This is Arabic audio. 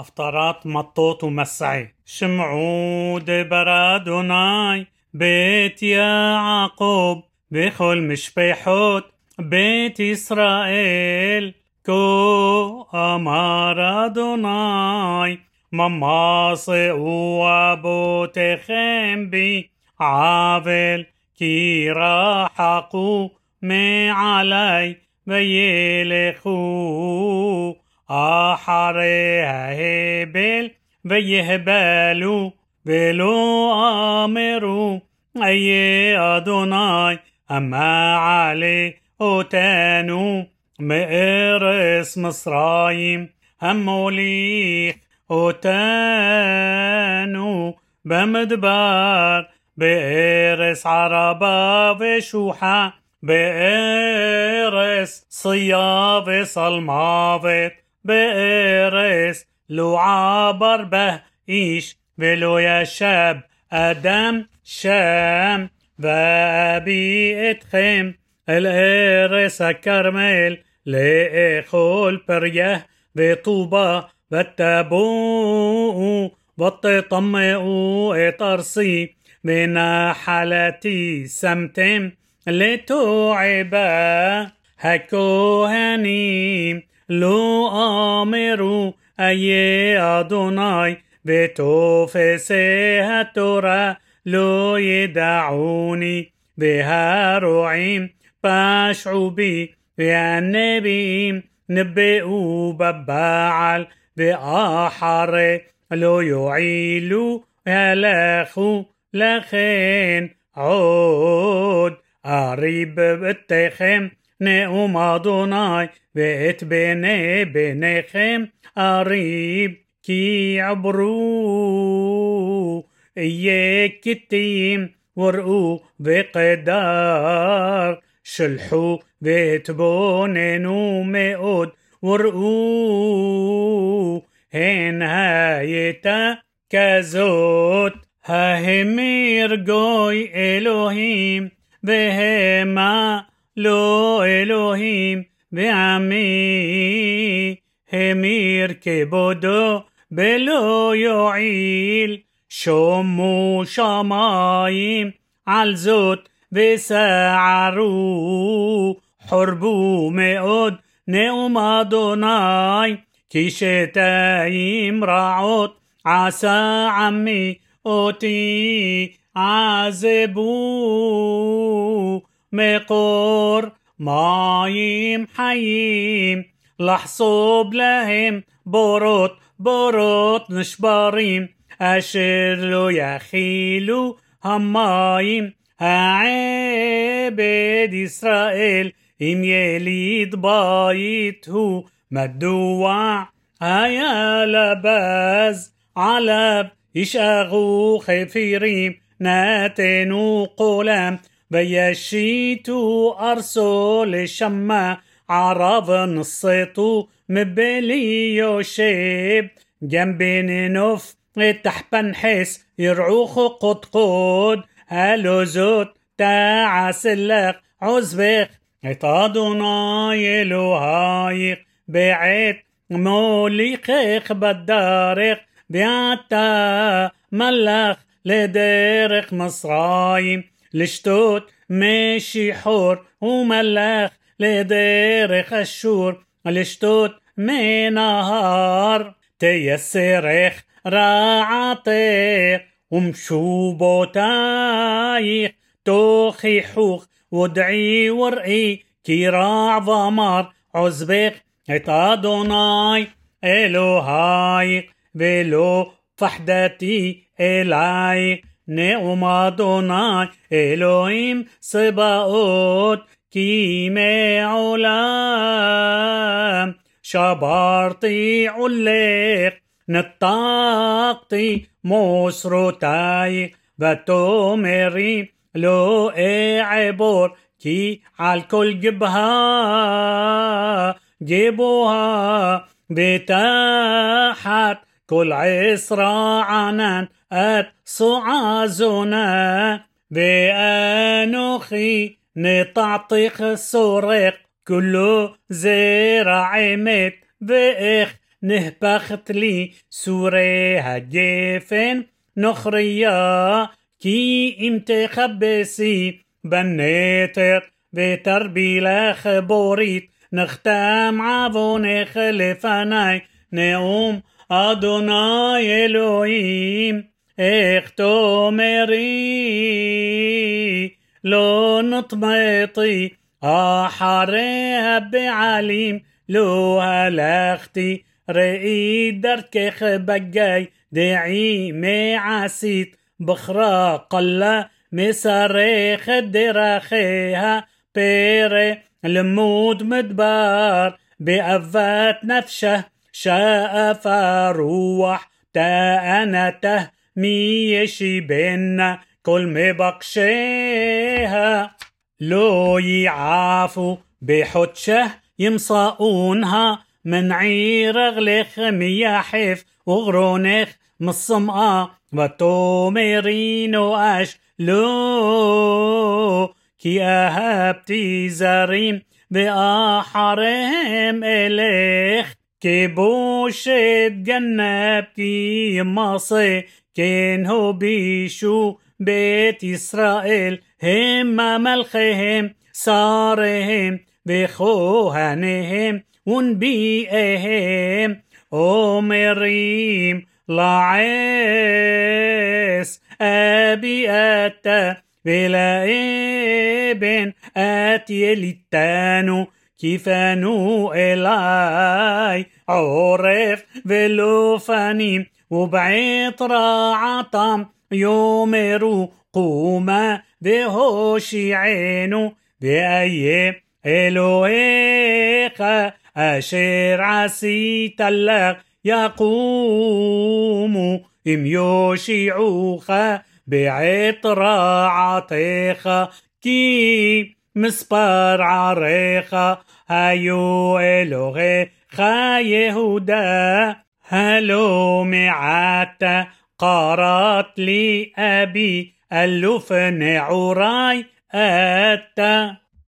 أفطرت مطوط ومسعي شمعود برادوناي بيت يا بيت يعقوب مش بيحوت بيت إسرائيل. كو أمار أدوناي مماصي وابو تخمبي عافل كي راحقو مي علي. بيلخو אחרי ההבל ויהבלו ולא אמרו איה אדוני אמה עלי אותנו מארץ מצרים המוליך אותנו במדבר בארץ ערבה ושוחה בארץ صيا וסלמוות بإيرس لو عبر به إيش بلو يا شاب أدم شام وأبي إتخيم الإرس كرمل لإخول بريه بطوبة بتابو بتطمئو إطرسي من حالتي سمتم لتوعبا هكوهني לא אמרו איה אדוני ותופסי התורה לא ידעוני והרועים פשעו בי והנביאים נבאו בבעל ואחרי לא יועילו הלכו לכן עוד אריב בתיכם נאום אדוני ואת בני בניכם אריב כי עברו אהיה כתים וראו וקדר שלחו והתבוננו מאוד וראו הן הייתה כזאת ההמיר גוי אלוהים והמה لو الوهیم به عمی همیر که بودو بلو یعیل شمو شمایم علزوت به سعرو חרבו מאוד נאום אדוני כי שתיים רעות עשה עמי אותי עזבו מקור מים חיים לחצוב להם בארות בארות נשברים אשר לא יכילו המים העבד ישראל אם יליד בית הוא מדוע היה לבז עליו ישאגו כפירים נתנו קולם וישיתו ארצו לשמה עריו ניצתו מבלי יושב جنبين نوف تحبن حس يرعوخ قد قد هلو زوت تاع سلق عزبق عطادنا يلو هايق بعت موليخ بالدارق بيعتا ملخ لدارق مصرايم לשתות מי שיחור ומלך לדרך אשור לשתות מי נהר תייסרך רעתך ומשובותייך תוכיחוך ודעי וראי כי רע ואמר עוזבך את אדוני אלוהיך ולא פחדתי אלייך נאום אדוני אלוהים צבאות כי מעולם שברתי עולך נטקתי מוסרותייך ותאמרי לא אעבור כי על כל גבהה גבוהה ותחת כל עשרה ענן את صعازنا ואנוכי נטעתיך שורק כולו זרע אמת ואיך נהפכת לי סורי הגפן נוכריה כי אם תכבסי בנתר ותרבי לך בורית נכתם עוונך לפניי נאום אדוני אלוהים איך תאמרי لو نطمطي احريها بعليم لو هلاختي رئي درك خبقاي دعي ما عسيت بخرا قلا مسري خدر خيها بيري الموت مدبار بأفات نفشه شاء فروح تأنته ميشي بينا كل مبقشيها لو يعافوا بحتشه يمصاونها من عير غلخ مياحف وغرونخ مصمقة وتومرينو أش לא, כי אהבתי זרים ואחריהם كبوشة جنة بكي مصي كانوا بيشو بيت إسرائيل هم ملخهم صارهم بخوهنهم ونبيئهم ومريم لعيس أبي أتا بلا ابن أتي لتانو كيفانو إلاي عرف ולא פנים ובעת רעתם יאמרו קומה והושיענו ואיה אלוהיך אשר עשית לך יקומו אם יושיעוך בעת רעתך, כי מספר עריך היו אלוהיך יהודה, הלא מעט قرات لي أبي ألف نعوراي أتى